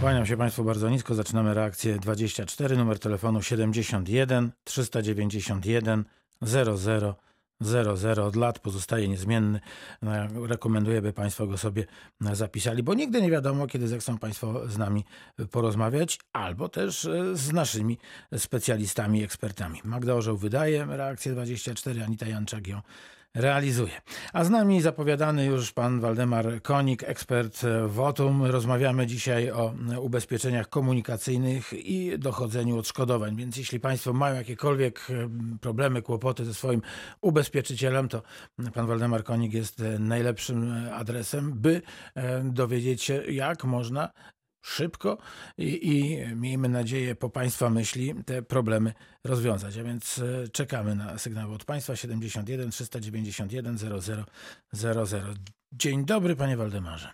Kłaniam się Państwu bardzo nisko. Zaczynamy reakcję 24, numer telefonu 71 391 00 00 od lat pozostaje niezmienny. E, Rekomenduję, by Państwo go sobie zapisali, bo nigdy nie wiadomo, kiedy zechcą Państwo z nami porozmawiać, albo też e, z naszymi specjalistami, ekspertami. Magda Orzeł wydaje reakcję 24, Anita Janczak ją realizuje. A z nami zapowiadany już pan Waldemar Konik, ekspert WOTUM. Rozmawiamy dzisiaj o ubezpieczeniach komunikacyjnych i dochodzeniu odszkodowań. Więc jeśli państwo mają jakiekolwiek e, problemy, kłopoty ze swoim ubezpieczycielem, to pan Waldemar Konik jest e, najlepszym e, adresem, by dowiedzieć się, jak można szybko i, i miejmy nadzieję po Państwa myśli te problemy rozwiązać. A więc e, czekamy na sygnały od Państwa 71 391 00 00. Dzień dobry Panie Waldemarze.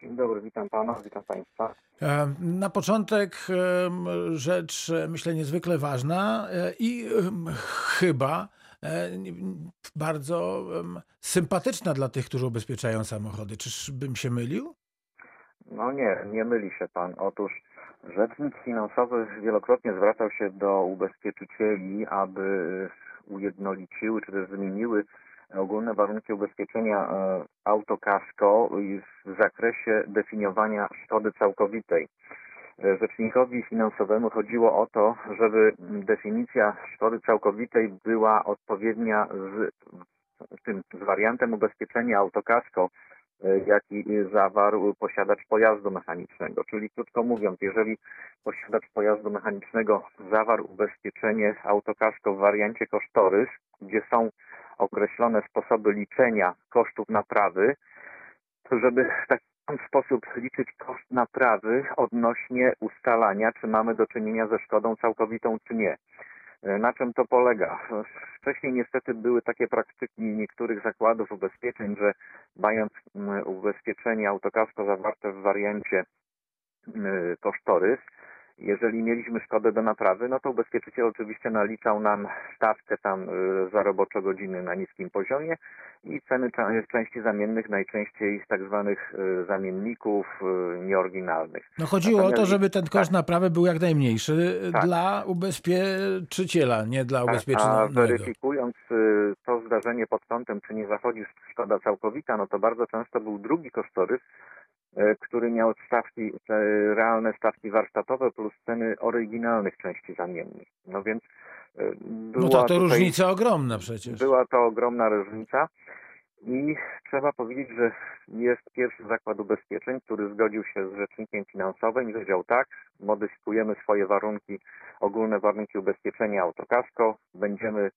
Dzień dobry, witam Pana, witam Państwa. E, Na początek rzecz e, myślę niezwykle ważna i chyba bardzo sympatyczna dla tych, którzy ubezpieczają samochody. Czyżbym się mylił? No nie, nie myli się Pan. Otóż Rzecznik Finansowy wielokrotnie zwracał się do ubezpieczycieli, aby ujednoliciły czy też zmieniły ogólne warunki ubezpieczenia e, autokasko w zakresie definiowania szkody całkowitej. E, Rzecznikowi finansowemu chodziło o to, żeby definicja szkody całkowitej była odpowiednia z tym z wariantem ubezpieczenia autokasko, jaki zawarł posiadacz pojazdu mechanicznego. Czyli krótko mówiąc, jeżeli posiadacz pojazdu mechanicznego zawarł ubezpieczenie autokasko w wariancie kosztorys, gdzie są określone sposoby liczenia kosztów naprawy, to żeby w taki sam sposób liczyć koszt naprawy odnośnie ustalania, czy mamy do czynienia ze szkodą całkowitą, czy nie. E, Na czym to polega? Wcześniej niestety były takie praktyki niektórych zakładów ubezpieczeń, że mając ubezpieczenie autokasko zawarte w wariancie kosztorys, jeżeli mieliśmy szkodę do naprawy, no to ubezpieczyciel oczywiście naliczał nam stawkę tam y, za roboczo-godziny na niskim poziomie i ceny części zamiennych najczęściej z tak zwanych y, zamienników y, nieoryginalnych. No chodziło o to, Natomiast- żeby ten koszt naprawy był jak najmniejszy Tak. dla ubezpieczyciela, nie dla Tak, a weryfikując to zdarzenie pod kątem, czy nie zachodzi szkoda całkowita, no to bardzo często był drugi kosztorys, który miał stawki, realne stawki warsztatowe plus ceny oryginalnych części zamiennych. No więc y, była No tak, to tutaj, różnica ogromna przecież. Była to ogromna różnica i trzeba powiedzieć, że jest pierwszy zakład ubezpieczeń, który zgodził się z rzecznikiem finansowym i powiedział tak, modyfikujemy swoje warunki, ogólne warunki ubezpieczenia autokasko, będziemy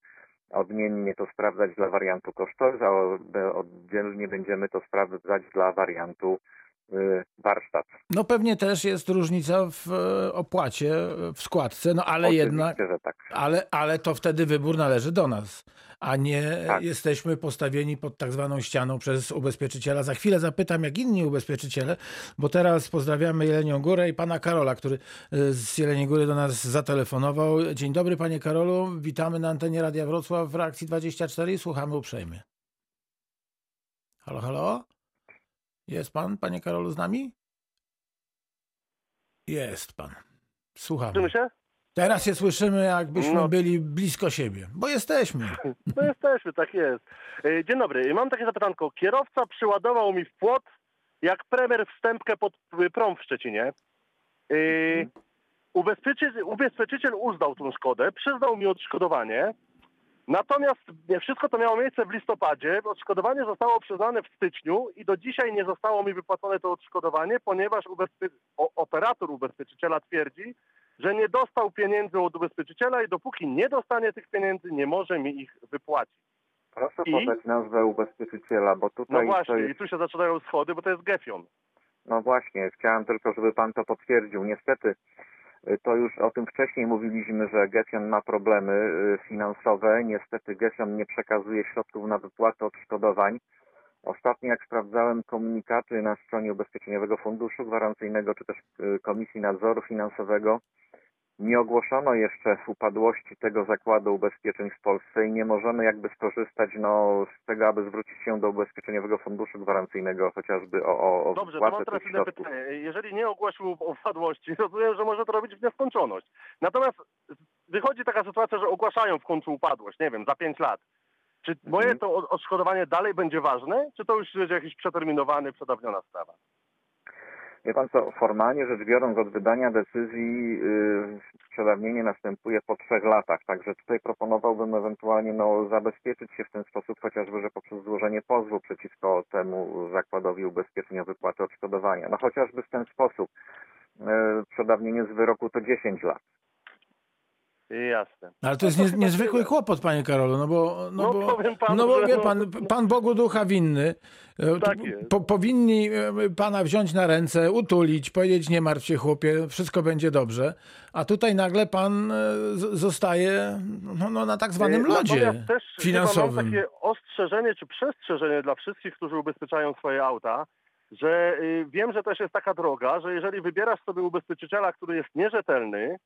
odmiennie to sprawdzać dla wariantu kosztorys, a od- oddzielnie będziemy to sprawdzać dla wariantu warsztat. No pewnie też jest różnica w e, opłacie, e, w składce, no ale Oczywiście, jednak, tak. ale, ale to wtedy wybór należy do nas, a nie Tak. jesteśmy postawieni pod tak zwaną ścianą przez ubezpieczyciela. Za chwilę zapytam, jak inni ubezpieczyciele, bo teraz pozdrawiamy Jelenią Górę i pana Karola, który e, z Jeleniej Góry do nas zatelefonował. Dzień dobry panie Karolu, witamy na antenie Radia Wrocław w reakcji 24 i słuchamy uprzejmie. Halo, halo? Jest pan, panie Karolu, z nami? Jest pan. Słyszymy się? Teraz się słyszymy, jakbyśmy No. byli blisko siebie, bo jesteśmy. No jesteśmy, tak jest. E, Dzień dobry, mam takie zapytanko. Kierowca przyładował mi w płot, jak premier wstępkę pod y, prom w Szczecinie. E, Ubezpieczyciel, ubezpieczyciel uznał tą szkodę, przyznał mi odszkodowanie. Natomiast wszystko to miało miejsce w listopadzie. Odszkodowanie zostało przyznane w styczniu i do dzisiaj nie zostało mi wypłacone to odszkodowanie, ponieważ ubezpie... operator ubezpieczyciela twierdzi, że nie dostał pieniędzy od ubezpieczyciela i dopóki nie dostanie tych pieniędzy, nie może mi ich wypłacić. Proszę I? podać nazwę ubezpieczyciela, bo No tutaj to właśnie, jest i tu się zaczynają schody, bo to jest Gefion. No właśnie, chciałem tylko, żeby Pan to potwierdził. Niestety, to już o tym wcześniej mówiliśmy, że Gefion ma problemy y, finansowe. Niestety Gefion nie przekazuje środków na wypłatę odszkodowań. Ostatnio jak sprawdzałem komunikaty na stronie Ubezpieczeniowego Funduszu Gwarancyjnego czy też y, Komisji Nadzoru Finansowego, nie ogłoszono jeszcze upadłości tego zakładu ubezpieczeń w Polsce i nie możemy jakby skorzystać no, z tego, aby zwrócić się do Ubezpieczeniowego Funduszu Gwarancyjnego chociażby o, o, o Dobrze, to mam teraz inne pytanie. Jeżeli nie ogłosił upadłości, rozumiem, że może to robić w nieskończoność. Natomiast wychodzi taka sytuacja, że ogłaszają w końcu upadłość, nie wiem, za 5 lat. Czy moje Mhm. to odszkodowanie dalej będzie ważne, czy to już będzie jakiś przeterminowany, przedawniona sprawa? Wie pan co, formalnie rzecz biorąc od wydania decyzji yy, przedawnienie następuje po trzech latach, także tutaj proponowałbym ewentualnie no, zabezpieczyć się w ten sposób chociażby, że poprzez złożenie pozwu przeciwko temu zakładowi ubezpieczenia wypłaty odszkodowania. No chociażby w ten sposób. Yy, przedawnienie z wyroku to 10 lat. Jasne. Ale to jest No nie, niezwykły kłopot, panie Karolu, no bo, no, No bo, panu, no bo wie no- pan, pan Bogu ducha winny. E, Tak. Po, powinni e, pana wziąć na ręce, utulić, powiedzieć nie martw się chłopie, wszystko będzie dobrze. A tutaj nagle pan e, zostaje no, no, na tak zwanym lodzie też chyba Mam finansowym. takie ostrzeżenie czy przestrzeżenie dla wszystkich, którzy ubezpieczają swoje auta, że y, wiem, że też jest taka droga, że jeżeli wybierasz sobie ubezpieczyciela, który jest nierzetelny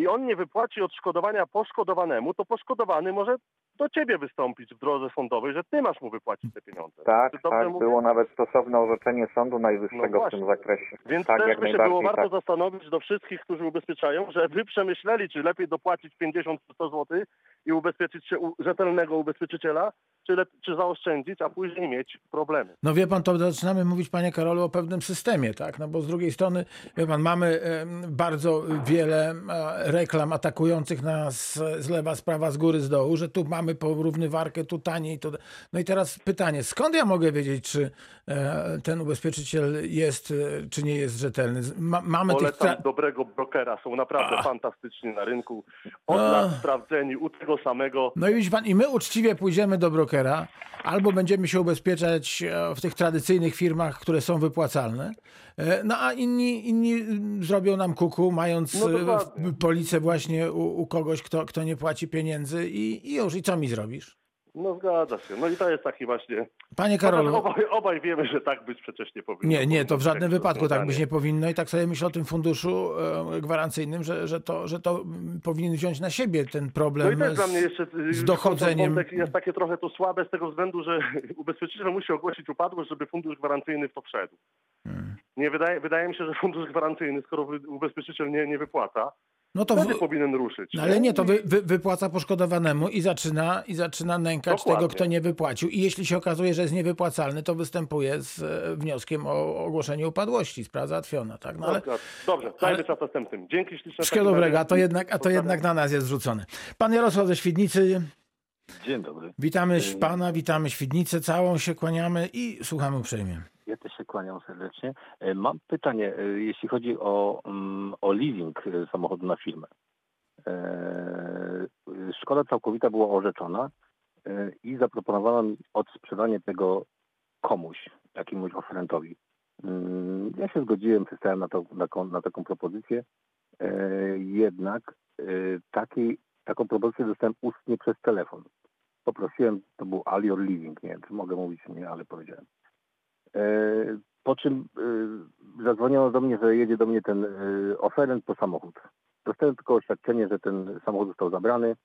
i on nie wypłaci odszkodowania poszkodowanemu, to poszkodowany może do ciebie wystąpić w drodze sądowej, że ty masz mu wypłacić te pieniądze. Tak, tak, mówię? było nawet stosowne orzeczenie Sądu Najwyższego No w tym zakresie. Więc tak, też by się było warto tak. zastanowić do wszystkich, którzy ubezpieczają, żeby przemyśleli, czy lepiej dopłacić 50 czy 100 zł i ubezpieczyć się u rzetelnego ubezpieczyciela, czy, czy zaoszczędzić, a później mieć problemy. No wie pan, to zaczynamy mówić, panie Karolu, o pewnym systemie, tak? No bo z drugiej strony, wie pan, mamy bardzo wiele reklam atakujących nas z lewa, z prawa, z góry, z dołu, że tu mamy porównywarkę, tu taniej. Tu... No i teraz pytanie, skąd ja mogę wiedzieć, czy ten ubezpieczyciel jest, e, czy nie jest rzetelny? Ma, mamy tych... Polecam tra- dobrego brokera, są naprawdę A. fantastyczni na rynku, od A. lat sprawdzeni, u tego samego. No i widzi pan, i my uczciwie pójdziemy do brokera, albo będziemy się ubezpieczać e, w tych tradycyjnych firmach, które są wypłacalne, e, no a inni, inni mm, zrobią nam kuku, mając No e, policję właśnie u, u kogoś, kto, kto nie płaci pieniędzy i, i już, i co mi zrobisz? No zgadza się. No i to jest taki właśnie... Panie Karolu, obaj, obaj wiemy, że tak być przecież nie powinno. nie, nie, to w Powinno żadnym wypadku tak być nie powinno i tak sobie myślę o tym funduszu e, gwarancyjnym, że, że, to, że to mm, powinien wziąć na siebie ten No problem i też z, dla mnie jeszcze y, z dochodzeniem. wątek jest takie trochę to słabe z tego względu, że ubezpieczyciel musi ogłosić upadłość, żeby fundusz gwarancyjny w to wszedł. Hmm. Nie wydaje, wydaje mi się, że fundusz gwarancyjny, skoro ubezpieczyciel nie, nie wypłaca, No to wtedy w, powinien ruszyć. No ale nie, to wy, wy, wypłaca poszkodowanemu i zaczyna, i zaczyna nękać Dokładnie. tego, kto nie wypłacił. I jeśli się okazuje, że jest niewypłacalny, to występuje z e, wnioskiem o ogłoszenie upadłości. Sprawa załatwiona, tak? No ale Dobrze, dajmy ale- czas następnym. Dzięki śliczne. w wszystkiego dobrego, a to, jednak, a to jednak na nas jest zrzucone. Pan Jarosław ze Świdnicy, Dzień dobry. witamy Dzień. pana, witamy Świdnicę, całą się kłaniamy i słuchamy uprzejmie. Ja też się kłaniam serdecznie. E, Mam pytanie, e, jeśli chodzi o, mm, o leasing e, samochodu na firmę. Szkoda całkowita była orzeczona i zaproponowano mi odsprzedanie tego komuś, jakiemuś oferentowi. Mm, Ja się zgodziłem, przystałem na, to, na, na taką propozycję. Jednak takiej, taką propozycję dostałem ustnie przez telefon. Poprosiłem, to był Alior Leasing, nie wiem, czy mogę mówić, nie, ale powiedziałem. E, Po czym e, zadzwoniono do mnie, że jedzie do mnie ten e, oferent po samochód. Dostałem tylko oświadczenie, że ten samochód został zabrany.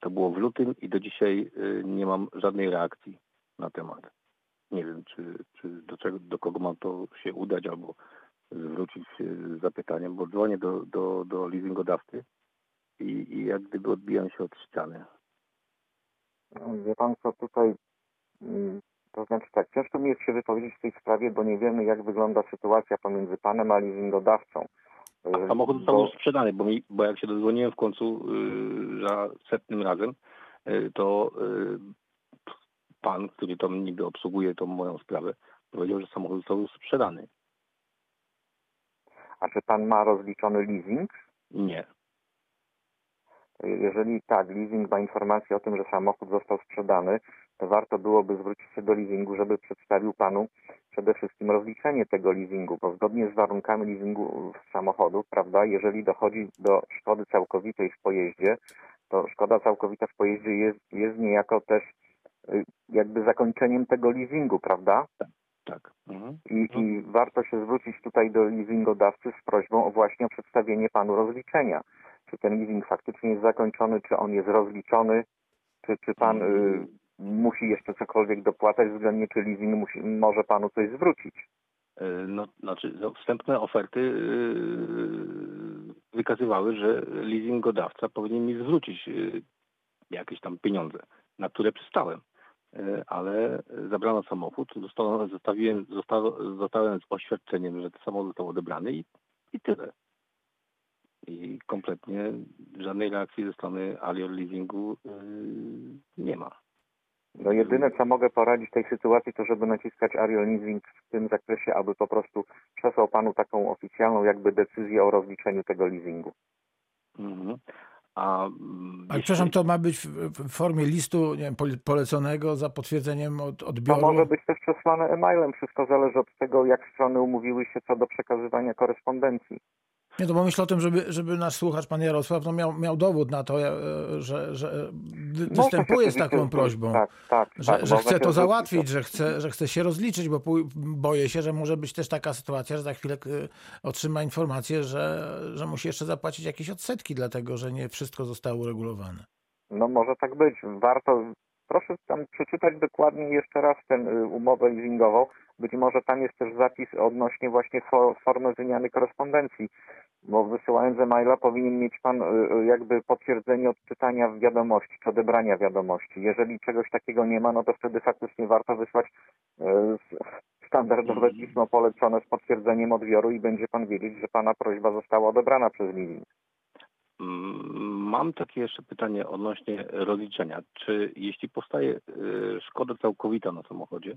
To było w lutym i do dzisiaj nie mam żadnej reakcji na temat. Nie wiem, czy, czy do, czego, do kogo mam to się udać albo zwrócić z zapytaniem, bo dzwonię do, do, do leasingodawcy i, i jak gdyby odbijam się od ściany. Wie pan co tutaj, mm, to znaczy tak, ciężko mi jest się wypowiedzieć w tej sprawie, bo nie wiemy jak wygląda sytuacja pomiędzy panem a leasingodawcą. A samochód został Bo- już sprzedany, bo, mi, bo jak się dodzwoniłem w końcu yy, za setnym razem, yy, to yy, pan, który tam niby obsługuje tą moją sprawę, powiedział, że samochód został już sprzedany. A czy pan ma rozliczony leasing? Nie. Jeżeli tak, leasing ma informację o tym, że samochód został sprzedany, to warto byłoby zwrócić się do leasingu, żeby przedstawił panu przede wszystkim rozliczenie tego leasingu, bo zgodnie z warunkami leasingu samochodu, prawda, jeżeli dochodzi do szkody całkowitej w pojeździe, to szkoda całkowita w pojeździe jest, jest niejako też y, jakby zakończeniem tego leasingu, prawda? Tak. Mhm. I, I warto się zwrócić tutaj do leasingodawcy z prośbą o właśnie o przedstawienie panu rozliczenia. czy ten leasing faktycznie jest zakończony, czy on jest rozliczony, czy, czy pan y, musi jeszcze cokolwiek dopłacać względnie, czy leasing musi, może panu coś zwrócić. E, No, znaczy, no, wstępne oferty yy, wykazywały, że leasingodawca powinien mi zwrócić yy, jakieś tam pieniądze, na które przystałem. Ale zabrano samochód, zostałem, zostawiłem, zosta- zostałem z oświadczeniem, że samochód został odebrany i, i tyle. I kompletnie żadnej reakcji ze strony Alior Leasingu nie ma. No jedyne, co mogę poradzić w tej sytuacji, to żeby naciskać Ariel Leasing w tym zakresie, aby po prostu przesłał panu taką oficjalną jakby decyzję o rozliczeniu tego leasingu. Mhm. A, mm, A jeśli- przepraszam, to ma być w, w formie listu nie wiem, pole- poleconego za potwierdzeniem od, To odbioru? może być też przesłane e-mailem, wszystko zależy od tego, jak strony umówiły się co do przekazywania korespondencji. Nie, to bo myślę o tym, żeby, żeby nasz słuchacz, pan Jarosław, no miał, miał dowód na to, e, że, że wy- Może występuje z taką prośbą. Tak, tak. Że, tak, że chce to załatwić, że chce, że chce się rozliczyć, bo boję się, że może być też taka sytuacja, że za chwilę y, otrzyma informację, że, że musi jeszcze zapłacić jakieś odsetki, dlatego że nie wszystko zostało uregulowane. No może tak być. Warto, proszę tam przeczytać dokładnie jeszcze raz tę umowę leasingową. Być może tam jest też zapis odnośnie właśnie fo- formy wymiany korespondencji, bo wysyłając e-maila powinien mieć pan y, y, jakby potwierdzenie odczytania wiadomości, czy odebrania wiadomości. Jeżeli czegoś takiego nie ma, no to wtedy faktycznie warto wysłać s- standardowe pismo polecone z potwierdzeniem odbioru i będzie pan wiedzieć, że pana prośba została odebrana przez leasing. Mm, Mam takie jeszcze pytanie odnośnie rozliczenia. Czy jeśli powstaje szkoda całkowita na samochodzie, e,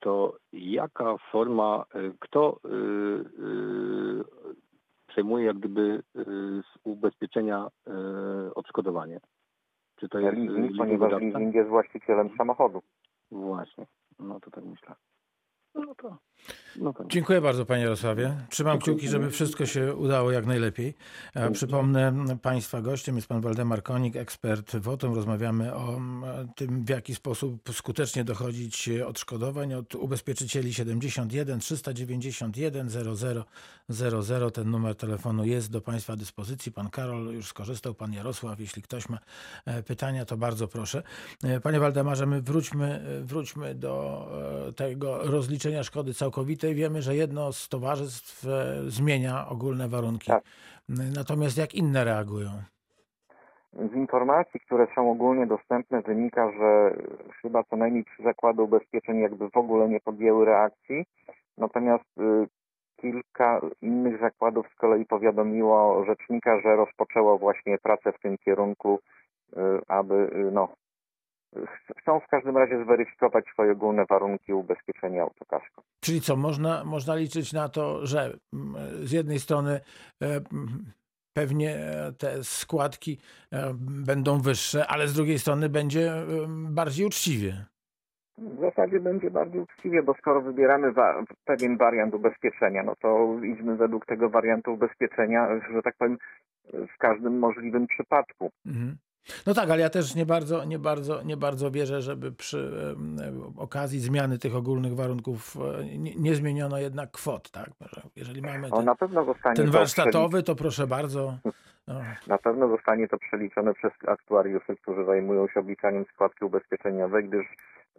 to jaka forma, y, kto y, przejmuje jak gdyby z ubezpieczenia odszkodowanie? Czy to jest Leasing, ponieważ leasing jest właścicielem samochodu. Właśnie, no to tak myślę. No to, no to. Dziękuję bardzo panie Jarosławie. Trzymam kciuki, żeby wszystko się udało jak najlepiej. E, Przypomnę państwa gościem jest pan Waldemar Konik, ekspert WOTOM. Rozmawiamy o tym, w jaki sposób skutecznie dochodzić odszkodowań od ubezpieczycieli 71 391 00 00. Ten numer telefonu jest do państwa dyspozycji. Pan Karol już skorzystał, pan Jarosław. Jeśli ktoś ma e, pytania, to bardzo proszę. E, Panie Waldemarze, my wróćmy, wróćmy do tego rozliczenia szkody całkowitej. Wiemy, że jedno z towarzystw e, zmienia ogólne warunki. Tak. Natomiast jak inne reagują? Z informacji, które są ogólnie dostępne, wynika, że chyba co najmniej trzy zakłady ubezpieczeń jakby w ogóle nie podjęły reakcji, natomiast y, kilka innych zakładów z kolei powiadomiło rzecznika, że rozpoczęło właśnie pracę w tym kierunku, y, aby y, no, chcą w każdym razie zweryfikować swoje ogólne warunki ubezpieczenia autokasko. Czyli co, można, można liczyć na to, że mm, z jednej strony e, pewnie te składki e, będą wyższe, ale z drugiej strony będzie bardziej uczciwie. W zasadzie będzie bardziej uczciwie, bo skoro wybieramy wa- pewien wariant ubezpieczenia, no to idźmy według tego wariantu ubezpieczenia, że tak powiem, w każdym możliwym przypadku. Mhm. No tak, ale ja też nie bardzo, nie bardzo, nie bardzo wierzę, żeby przy okazji zmiany tych ogólnych warunków e, nie, nie zmieniono jednak kwot, tak? Że Jeżeli mamy No, ten, ten to warsztatowy, to proszę bardzo. No, na pewno zostanie to przeliczone przez aktuariuszy, którzy zajmują się obliczaniem składki ubezpieczeniowej, gdyż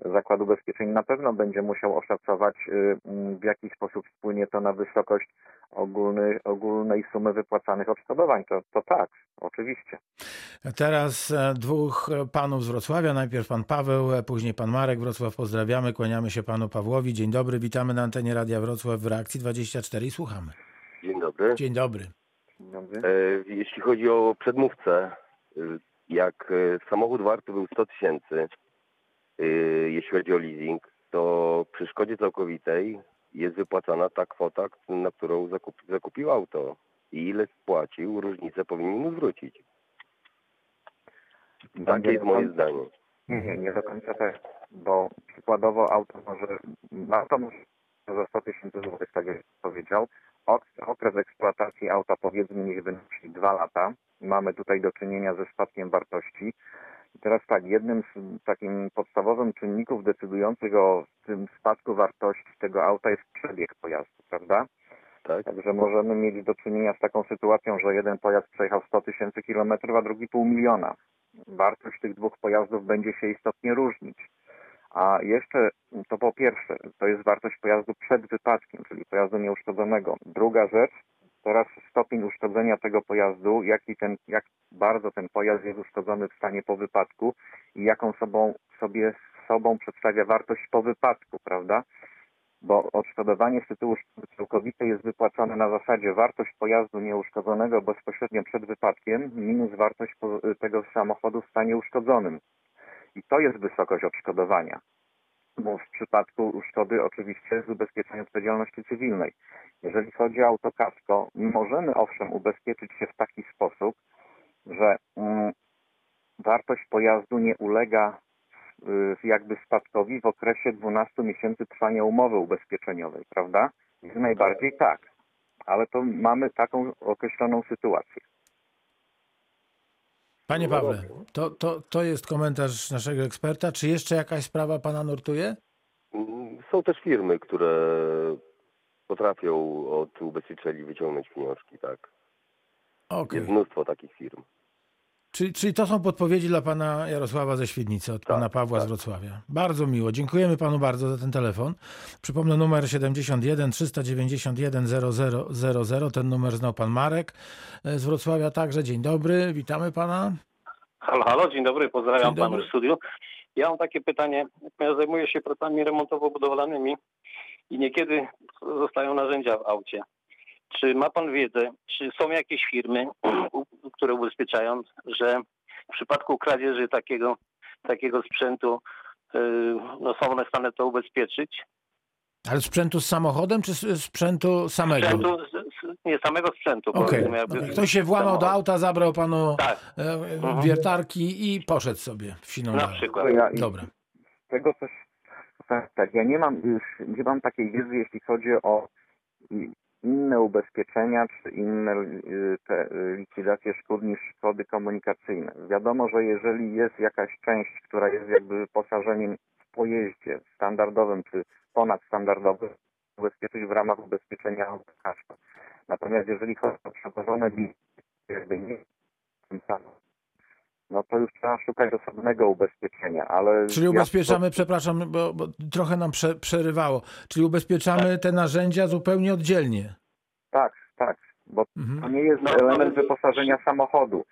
Zakład Ubezpieczeń na pewno będzie musiał oszacować, y, mm, w jaki sposób wpłynie to na wysokość ogólny, ogólnej sumy wypłacanych odszkodowań. To, to tak, oczywiście. Teraz e, dwóch panów z Wrocławia. Najpierw pan Paweł, e, później pan Marek Wrocław. Pozdrawiamy, kłaniamy się panu Pawłowi. Dzień dobry, witamy na antenie Radia Wrocław w reakcji 24 i słuchamy. Dzień dobry. Dzień dobry. Dzień dobry. E, Jeśli chodzi o przedmówcę, e, jak samochód warty był 100 tysięcy, jeśli chodzi o leasing, to przy szkodzie całkowitej jest wypłacana ta kwota, na którą zakup, zakupił auto. I ile spłacił, różnicę powinien mu zwrócić. Takie jest moje zdanie. Nie, nie, nie do końca tak, bo przykładowo auto może, auto może za 100 tysięcy złotych, tak jak powiedział, Ok- okres eksploatacji auta powiedzmy niech wynosi 2 lata. Mamy tutaj do czynienia ze spadkiem wartości. I teraz tak, jednym z takim podstawowym czynników decydujących o tym spadku wartości tego auta jest przebieg pojazdu, prawda? Tak? Także możemy mieć do czynienia z taką sytuacją, że jeden pojazd przejechał 100 tysięcy kilometrów, a drugi pół miliona. Wartość tych dwóch pojazdów będzie się istotnie różnić. A jeszcze to po pierwsze, to jest wartość pojazdu przed wypadkiem, czyli pojazdu nieuszkodzonego. Druga rzecz, teraz stopień uszkodzenia tego pojazdu, jaki ten, jak bardzo ten pojazd jest uszkodzony w stanie po wypadku i jaką sobą, sobie sobą przedstawia wartość po wypadku, prawda? Bo odszkodowanie z tytułu całkowitej jest wypłacone na zasadzie wartość pojazdu nieuszkodzonego bezpośrednio przed wypadkiem minus wartość tego samochodu w stanie uszkodzonym. I to jest wysokość odszkodowania. Bo w przypadku szkody oczywiście z ubezpieczeniem odpowiedzialności cywilnej. Jeżeli chodzi o autokasko, możemy owszem ubezpieczyć się w taki sposób, że mm, wartość pojazdu nie ulega y, jakby spadkowi w okresie 12 miesięcy trwania umowy ubezpieczeniowej, prawda? Jak najbardziej tak, ale to mamy taką określoną sytuację. Panie Pawle, to, to, to jest komentarz naszego eksperta. Czy jeszcze jakaś sprawa pana nurtuje? Mm, Są też firmy, które potrafią od ubezpieczycieli wyciągnąć pieniążki, tak. Okej. Jest mnóstwo takich firm. Czyli, czyli to są podpowiedzi dla pana Jarosława ze Świdnicy, od Tak, pana Pawła z tak. Wrocławia. Bardzo miło. Dziękujemy panu bardzo za ten telefon. Przypomnę numer 71 391 0000. Ten numer znał pan Marek e, z Wrocławia także. Dzień dobry, witamy pana. Halo, halo, dzień dobry, pozdrawiam Dzień dobry. panu w studiu. Ja mam takie pytanie. Ja zajmuję się pracami remontowo-budowlanymi i niekiedy zostają narzędzia w aucie. Czy ma pan wiedzę, czy są jakieś firmy, u- które ubezpieczają, że w przypadku kradzieży takiego, takiego sprzętu yy, no są one w stanie to ubezpieczyć? Ale sprzętu z samochodem, czy sprzętu samego? Sprzętu, nie samego sprzętu. Jakby- Okej. Ktoś się włamał do auta, zabrał panu Tak, e, Mhm. wiertarki i poszedł sobie w siną na przykład. Ja, Dobra. z tego coś tak, tak, ja nie mam już nie mam takiej wiedzy, jeśli chodzi o inne ubezpieczenia czy inne y, te y, likwidacje szkód niż szkody komunikacyjne. Wiadomo, że jeżeli jest jakaś część, która jest jakby wyposażeniem w pojeździe standardowym czy ponadstandardowym, ubezpieczyć w ramach ubezpieczenia autokasko. Natomiast jeżeli chodzi o przewożone bilety, jakby nie tym samym, no to już trzeba szukać osobnego ubezpieczenia, ale... Czyli ja- ubezpieczamy, przepraszam, bo, bo trochę nam prze, przerywało, czyli ubezpieczamy te narzędzia zupełnie oddzielnie. Tak, tak, bo to Mhm. nie jest No, element wyposażenia samochodu.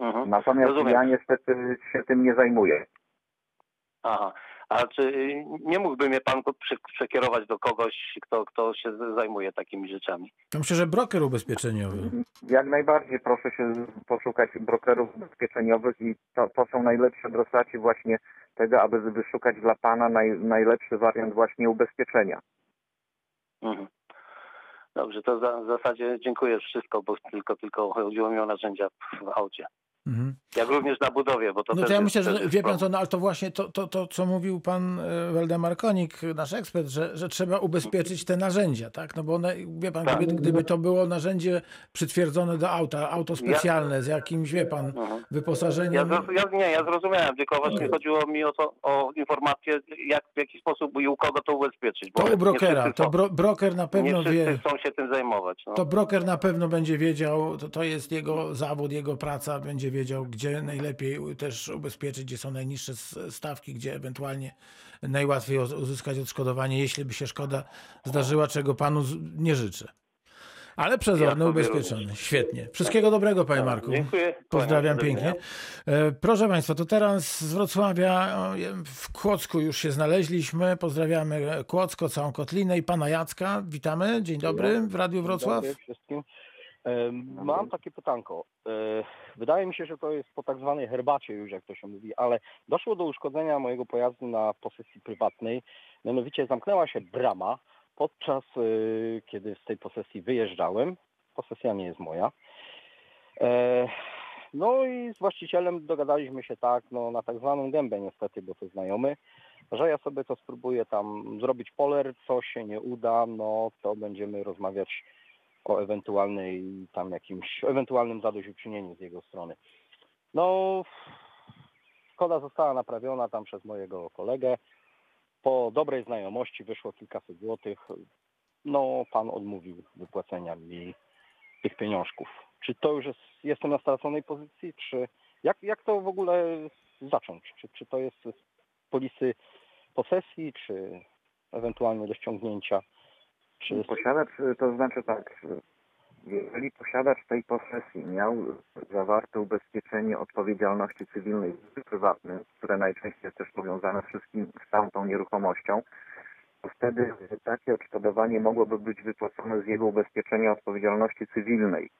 Mhm. Natomiast Rozumiem. ja niestety się tym nie zajmuję. Aha. A czy y, nie mógłby mnie pan prze- przekierować do kogoś, kto, kto się zajmuje takimi rzeczami? To myślę, że broker ubezpieczeniowy. Jak najbardziej proszę się poszukać brokerów ubezpieczeniowych i to, to są najlepsze adresaci właśnie tego, aby wyszukać dla Pana naj, najlepszy wariant właśnie ubezpieczenia. Mhm. Dobrze, to za, w zasadzie dziękuję wszystko, bo tylko, tylko chodziło mi o narzędzia w, w aucie. Mhm. Jak również na budowie, bo to No to ja myślę, że wie pan co, no ale to właśnie to, to, to co mówił pan e, Waldemar Konik, nasz ekspert, że, że trzeba ubezpieczyć te narzędzia, tak? No bo one, wie pan, Tak. gdyby, gdyby to było narzędzie przytwierdzone do auta, auto specjalne z jakimś, wie pan, Mhm. Ja, wyposażeniem. zro- ja, nie, ja zrozumiałem, tylko właśnie chodziło mi o to, o informację, jak, w jaki sposób i u kogo to ubezpieczyć. Bo To u nie brokera, to bro, broker na Nie pewno wszyscy wie. chcą się tym zajmować. No. To broker na pewno będzie wiedział, to, to jest jego zawód, jego praca, będzie wiedział, gdzie najlepiej też ubezpieczyć, gdzie są najniższe stawki, gdzie ewentualnie najłatwiej uz- uzyskać odszkodowanie, jeśli by się szkoda zdarzyła, czego panu nie życzę. Ale przezorny, Ja ubezpieczony. również. Świetnie. Wszystkiego dobrego, panie Marku. Dziękuję. Pozdrawiam pięknie. E, Proszę Państwa, to teraz z Wrocławia w Kłodzku już się znaleźliśmy. Pozdrawiamy Kłodzko, całą Kotlinę i pana Jacka. Witamy. Dzień dobry w Radiu Wrocław. Dzień dobry wszystkim. Em, Mam takie pytanko. Wydaje mi się, że to jest po tak zwanej herbacie już, jak to się mówi, ale doszło do uszkodzenia mojego pojazdu na posesji prywatnej. Mianowicie zamknęła się brama podczas, e, kiedy z tej posesji wyjeżdżałem. Posesja nie jest moja. E, No i z właścicielem dogadaliśmy się tak, no na tak zwaną gębę niestety, bo to znajomy, że ja sobie to spróbuję tam zrobić poler, co się nie uda, no to będziemy rozmawiać o ewentualnej tam jakimś, ewentualnym zadośćuczynieniu z jego strony. No, szkoda została naprawiona tam przez mojego kolegę. Po dobrej znajomości wyszło kilkaset złotych. no pan odmówił wypłacenia mi tych pieniążków. Czy to już jest, jestem na straconej pozycji, czy jak, jak to w ogóle zacząć? Czy, czy to jest z polisy posesji, czy ewentualnie do ściągnięcia? Czy Posiadacz, y, to znaczy tak, y, jeżeli posiadacz tej posesji miał zawarte ubezpieczenie odpowiedzialności cywilnej prywatnym, które najczęściej jest też powiązane wszystkim z całą tą nieruchomością, to wtedy takie odszkodowanie mogłoby być wypłacone z jego ubezpieczenia odpowiedzialności cywilnej.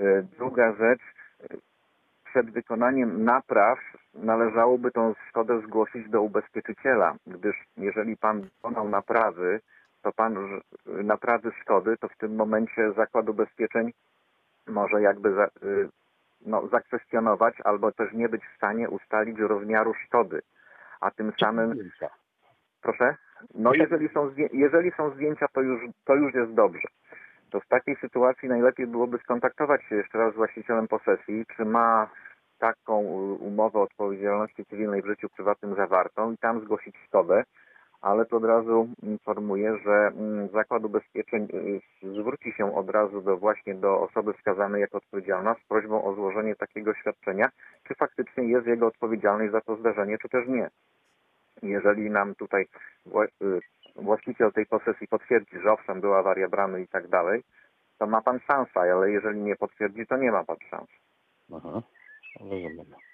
Y, Druga rzecz, przed wykonaniem napraw należałoby tą szkodę zgłosić do ubezpieczyciela, gdyż jeżeli pan dokonał naprawy, pan ż- naprawy szkody, to w tym momencie zakład ubezpieczeń może jakby za, y, no, zakwestionować albo też nie być w stanie ustalić rozmiaru szkody. A tym samym zdjęcia? Proszę? No jeżeli są, jeżeli są zdjęcia, to już, to już jest dobrze. To w takiej sytuacji najlepiej byłoby skontaktować się jeszcze raz z właścicielem posesji, czy ma taką umowę odpowiedzialności cywilnej w życiu prywatnym zawartą i tam zgłosić szkodę, ale to od razu informuję, że mm, Zakład Ubezpieczeń y, zwróci się od razu do właśnie do osoby wskazanej jako odpowiedzialna z prośbą o złożenie takiego świadczenia, czy faktycznie jest jego odpowiedzialność za to zdarzenie, czy też nie. Jeżeli nam tutaj y, właściciel tej posesji potwierdzi, że owszem, była awaria bramy i tak dalej, to ma pan szansę, ale jeżeli nie potwierdzi, to nie ma pan szans. Aha, rozumiem.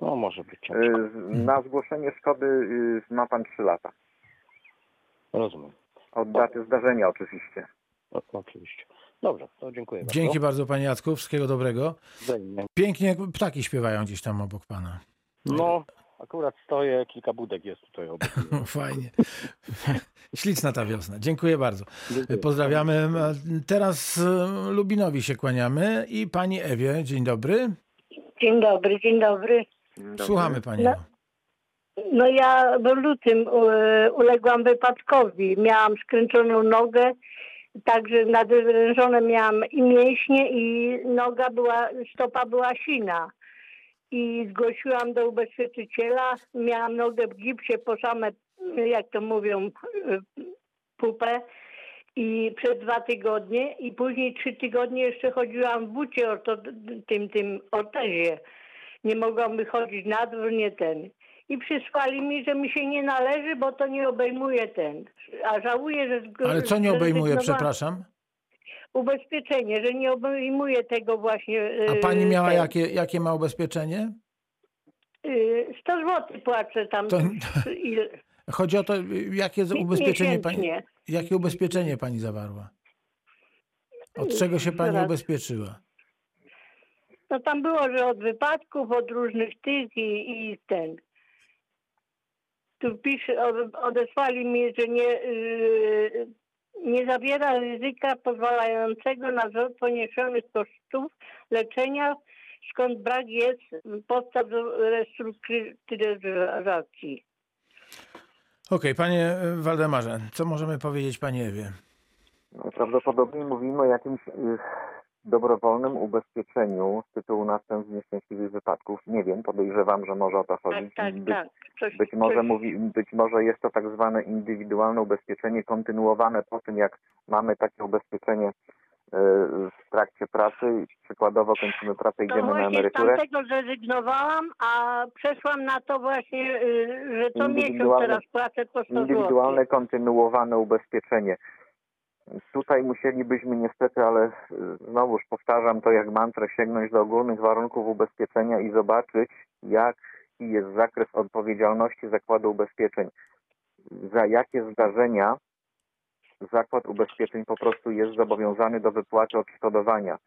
No może być Y, ciężko. z- Na zgłoszenie szkody y, ma pan 3 lata. Rozumiem. Od daty zdarzenia oczywiście. O, oczywiście. Dobrze, to dziękuję bardzo. Dzięki bardzo panie Jacku, wszystkiego dobrego. Wzajemnie. Pięknie ptaki śpiewają gdzieś tam obok pana. No, akurat stoję, kilka budek jest tutaj obok. Fajnie. Śliczna ta wiosna. Dziękuję bardzo. Dziękuję. Pozdrawiamy. Teraz e, Lubinowi się kłaniamy i pani Ewie. Dzień dobry. Dzień dobry, dzień dobry. Słuchamy pani. No. No ja w lutym e, uległam wypadkowi. Miałam skręconą nogę, także nadwyrężone miałam i mięśnie i noga była, stopa była sina. I zgłosiłam do ubezpieczyciela, miałam nogę w gipsie po same, jak to mówią, e, pupę. I przez dwa tygodnie i później trzy tygodnie jeszcze chodziłam w bucie orto, tym, tym ortezie. Nie mogłam wychodzić na dwór, nie ten. I przysłali mi, że mi się nie należy, bo to nie obejmuje ten. A żałuję, że... Ale co nie obejmuje, przepraszam? Ubezpieczenie, że nie obejmuje tego właśnie... A yy, pani miała ten. jakie, jakie ma ubezpieczenie? Yy, 100 zł płacę tam. To- Chodzi o to, jakie ubezpieczenie pani, jakie ubezpieczenie pani zawarła? Od czego się pani ubezpieczyła? No tam było, że od wypadków, od różnych tych i, i ten. Tu pisze, od- odesłali mi, że nie, yy, nie zawiera ryzyka pozwalającego na zwrot poniesionych kosztów leczenia, skąd brak jest podstaw do restrukturyzacji. Okej, panie e, Waldemarze, co możemy powiedzieć pani Ewie? No, prawdopodobnie mówimy o jakimś y, dobrowolnym ubezpieczeniu z tytułu następstw nieszczęśliwych wypadków. Nie wiem, podejrzewam, że może o to Tak, chodzić. tak, być, tak. Coś, być, może coś, mówi, być może jest to tak zwane indywidualne ubezpieczenie kontynuowane po tym, jak mamy takie ubezpieczenie y, w trakcie pracy. Przykładowo kończymy pracę, to idziemy na właśnie z emeryturę. tamtego zrezygnowałam, a przeszłam na to właśnie, yy, że to miesiąc teraz płacę po 100 zł. indywidualne, kontynuowane ubezpieczenie. Tutaj musielibyśmy niestety, ale y, znowuż powtarzam to jak mantrę, sięgnąć do ogólnych warunków ubezpieczenia i zobaczyć, jaki jest zakres odpowiedzialności Zakładu Ubezpieczeń. Za jakie zdarzenia Zakład Ubezpieczeń po prostu jest zobowiązany do wypłaty odszkodowania.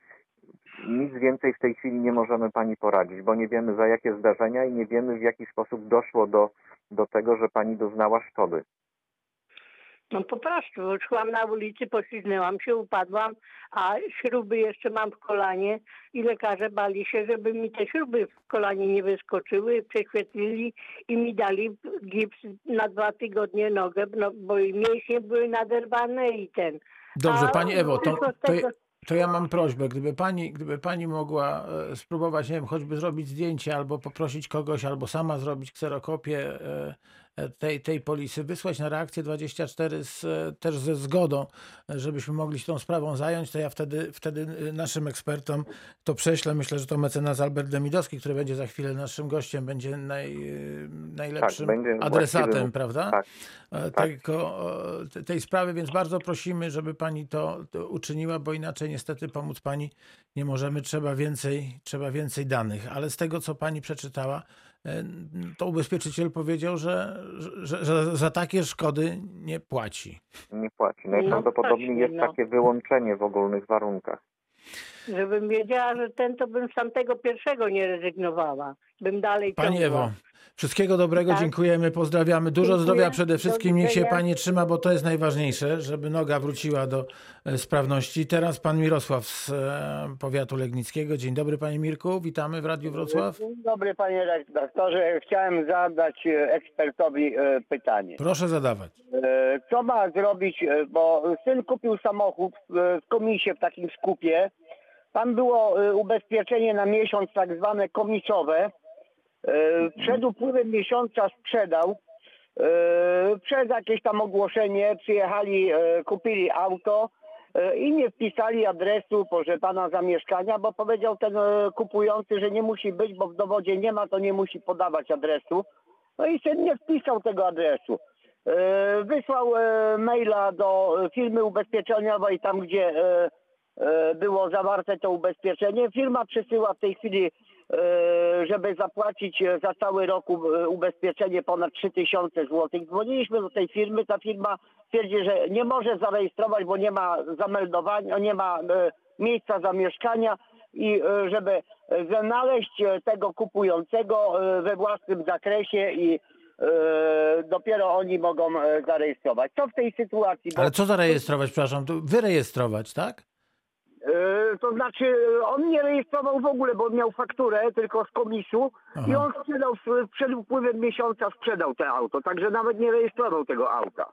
Nic więcej w tej chwili nie możemy Pani poradzić, bo nie wiemy za jakie zdarzenia i nie wiemy w jaki sposób doszło do, do tego, że Pani doznała szkody. No po prostu szłam na ulicy, poślizgnęłam się, upadłam, a śruby jeszcze mam w kolanie i lekarze bali się, żeby mi te śruby w kolanie nie wyskoczyły, prześwietlili i mi dali gips na dwa tygodnie nogę, no, bo i mięśnie były naderwane i ten. Dobrze, A pani Ewo, to, to, to ja mam prośbę, gdyby pani, gdyby pani mogła e, spróbować, nie wiem, choćby zrobić zdjęcie, albo poprosić kogoś, albo sama zrobić kserokopię e, tej, tej polisy, wysłać na reakcję 24 z, też ze zgodą, żebyśmy mogli się tą sprawą zająć, to ja wtedy, wtedy e, naszym ekspertom to prześlę. Myślę, że to mecenas Albert Demidowski, który będzie za chwilę naszym gościem, będzie naj, e, najlepszym będzie adresatem, właściwym. prawda? Tak. e, tak. Tego, te- tej sprawy, więc bardzo prosimy, żeby pani to, to uczyniła, bo inaczej niestety pomóc pani nie możemy, trzeba więcej, trzeba więcej danych. Ale z tego, co pani przeczytała, to ubezpieczyciel powiedział, że, że, że za takie szkody nie płaci. Nie płaci. No Najprawdopodobniej właśnie, jest no. takie wyłączenie w ogólnych warunkach. Żebym wiedziała, że ten, to bym z tamtego pierwszego nie rezygnowała. Bym dalej Pani ciągła. Ewo, wszystkiego dobrego, Tak. dziękujemy, pozdrawiamy. Dużo Dziękuję. zdrowia przede wszystkim, niech się pani trzyma, bo to jest najważniejsze, żeby noga wróciła do e, sprawności. Teraz pan Mirosław z e, powiatu legnickiego. Dzień dobry panie Mirku, witamy w Radiu Wrocław. Dzień dobry panie redaktorze. Chciałem zadać e, ekspertowi pytanie. Proszę zadawać. Co ma zrobić, bo syn kupił samochód w komisie w takim skupie. Tam było e, ubezpieczenie na miesiąc tak zwane komisowe. E, Przed upływem miesiąca sprzedał. E, Przez jakieś tam ogłoszenie przyjechali, kupili auto i nie wpisali adresu, proszę pana, zamieszkania, bo powiedział ten kupujący, że nie musi być, bo w dowodzie nie ma, to nie musi podawać adresu. No i syn nie wpisał tego adresu. Wysłał maila do firmy ubezpieczeniowej, tam gdzie było zawarte to ubezpieczenie. Firma przysyła w tej chwili, e, żeby zapłacić e, za cały rok e, ubezpieczenie ponad 3000 zł. Dzwoniliśmy do tej firmy, ta firma twierdzi, że nie może zarejestrować, bo nie ma zameldowania, nie ma e, miejsca zamieszkania i e, żeby e, znaleźć e, tego kupującego e, we własnym zakresie i e, dopiero oni mogą e, zarejestrować. Co w tej sytuacji? Ale co zarejestrować, przepraszam, wyrejestrować, tak? E, to znaczy e, on nie rejestrował w ogóle, bo miał fakturę tylko z komisu i Aha. on sprzedał w- przed upływem miesiąca sprzedał te auto, także nawet nie rejestrował tego auta.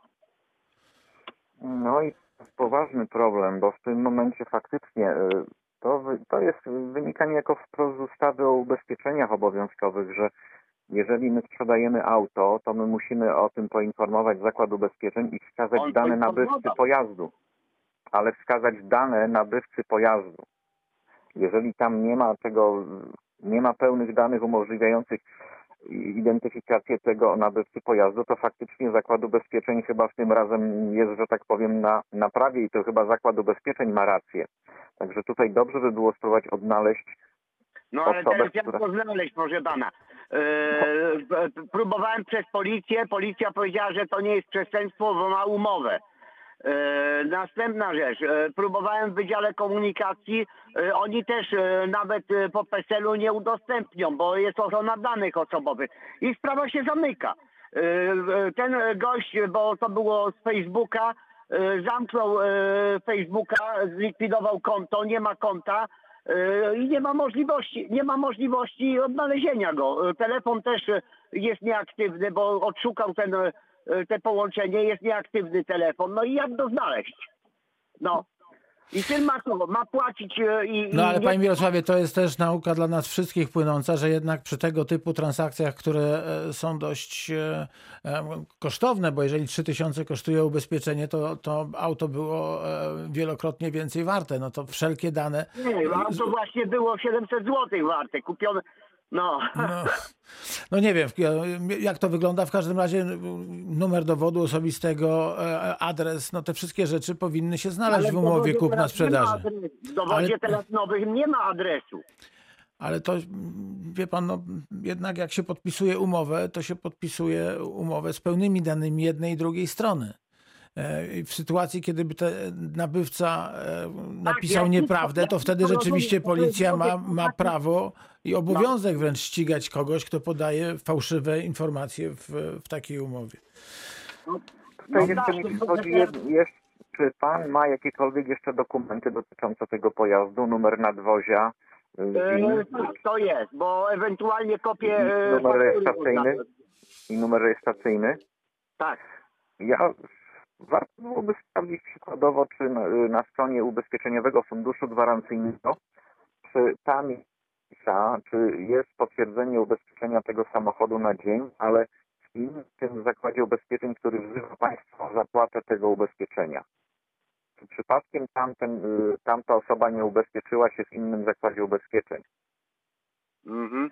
No i to jest poważny problem, bo w tym momencie faktycznie y, to, to jest wynika niejako wprost z ustawy o ubezpieczeniach obowiązkowych, że jeżeli my sprzedajemy auto, to my musimy o tym poinformować Zakład Ubezpieczeń i wskazać On dane nabywcy pojazdu. Ale wskazać dane nabywcy pojazdu. Jeżeli tam nie ma tego, nie ma pełnych danych umożliwiających identyfikację tego nabywcy pojazdu, to faktycznie Zakład Ubezpieczeń chyba w tym razem jest, że tak powiem, na, na prawie i to chyba Zakład Ubezpieczeń ma rację. Także tutaj dobrze by było spróbować odnaleźć No ale Osobę, teraz jak która- to znaleźć, proszę pana? Eee, p- próbowałem przez policję, policja powiedziała, że to nie jest przestępstwo, bo ma umowę. Eee, następna rzecz, eee, próbowałem w Wydziale Komunikacji, eee, oni też nawet e, po PESEL-u nie udostępnią, bo jest ochrona danych osobowych i sprawa się zamyka. E, ten e, gość, bo to było z Facebooka, e, zamknął e, Facebooka, zlikwidował konto, nie ma konta, E, i nie ma możliwości, nie ma możliwości odnalezienia go. E, Telefon też e, jest nieaktywny, bo odszukał ten, e, te połączenie, jest nieaktywny telefon. No i jak go znaleźć? No. I syn ma co? Ma płacić e, i... No ale nie- panie Mirosławie, to jest też nauka dla nas wszystkich płynąca, że jednak przy tego typu transakcjach, które e, są dość e, e, kosztowne, bo jeżeli 3000 kosztuje ubezpieczenie, to, to auto było e, wielokrotnie więcej warte. No to wszelkie dane. Nie, auto właśnie było 700 zł warte, kupione... No. No, no nie wiem, jak to wygląda. W każdym razie numer dowodu osobistego, e, adres, no te wszystkie rzeczy powinny się znaleźć Ale w umowie kupna-sprzedaży. W dowodzie Ale- teraz nowym nie ma adresu. Ale to, wie pan, no, jednak jak się podpisuje umowę, to się podpisuje umowę z pełnymi danymi jednej i drugiej strony. E, i W sytuacji, kiedy by ten nabywca e, napisał ja nieprawdę, to wtedy rzeczywiście policja ma, ma prawo i obowiązek wręcz ścigać kogoś, kto podaje fałszywe informacje w, w takiej umowie. Tutaj No jeszcze tak, mi tylko chodzi, że jed- jeszcze, czy pan ma jakiekolwiek jeszcze dokumenty dotyczące tego pojazdu, numer nadwozia, y, E, tak, to jest, bo ewentualnie kopię... e, Numer rejestracyjny? i numer rejestracyjny? Tak. Ja warto byłoby sprawdzić przykładowo, czy na, na stronie Ubezpieczeniowego Funduszu Gwarancyjnego, czy tam czy jest potwierdzenie ubezpieczenia tego samochodu na dzień, ale w tym zakładzie ubezpieczeń, który wzywa Państwa o zapłatę tego ubezpieczenia. Czy przypadkiem tamten, y, tamta osoba nie ubezpieczyła się w innym zakładzie ubezpieczeń? Mhm.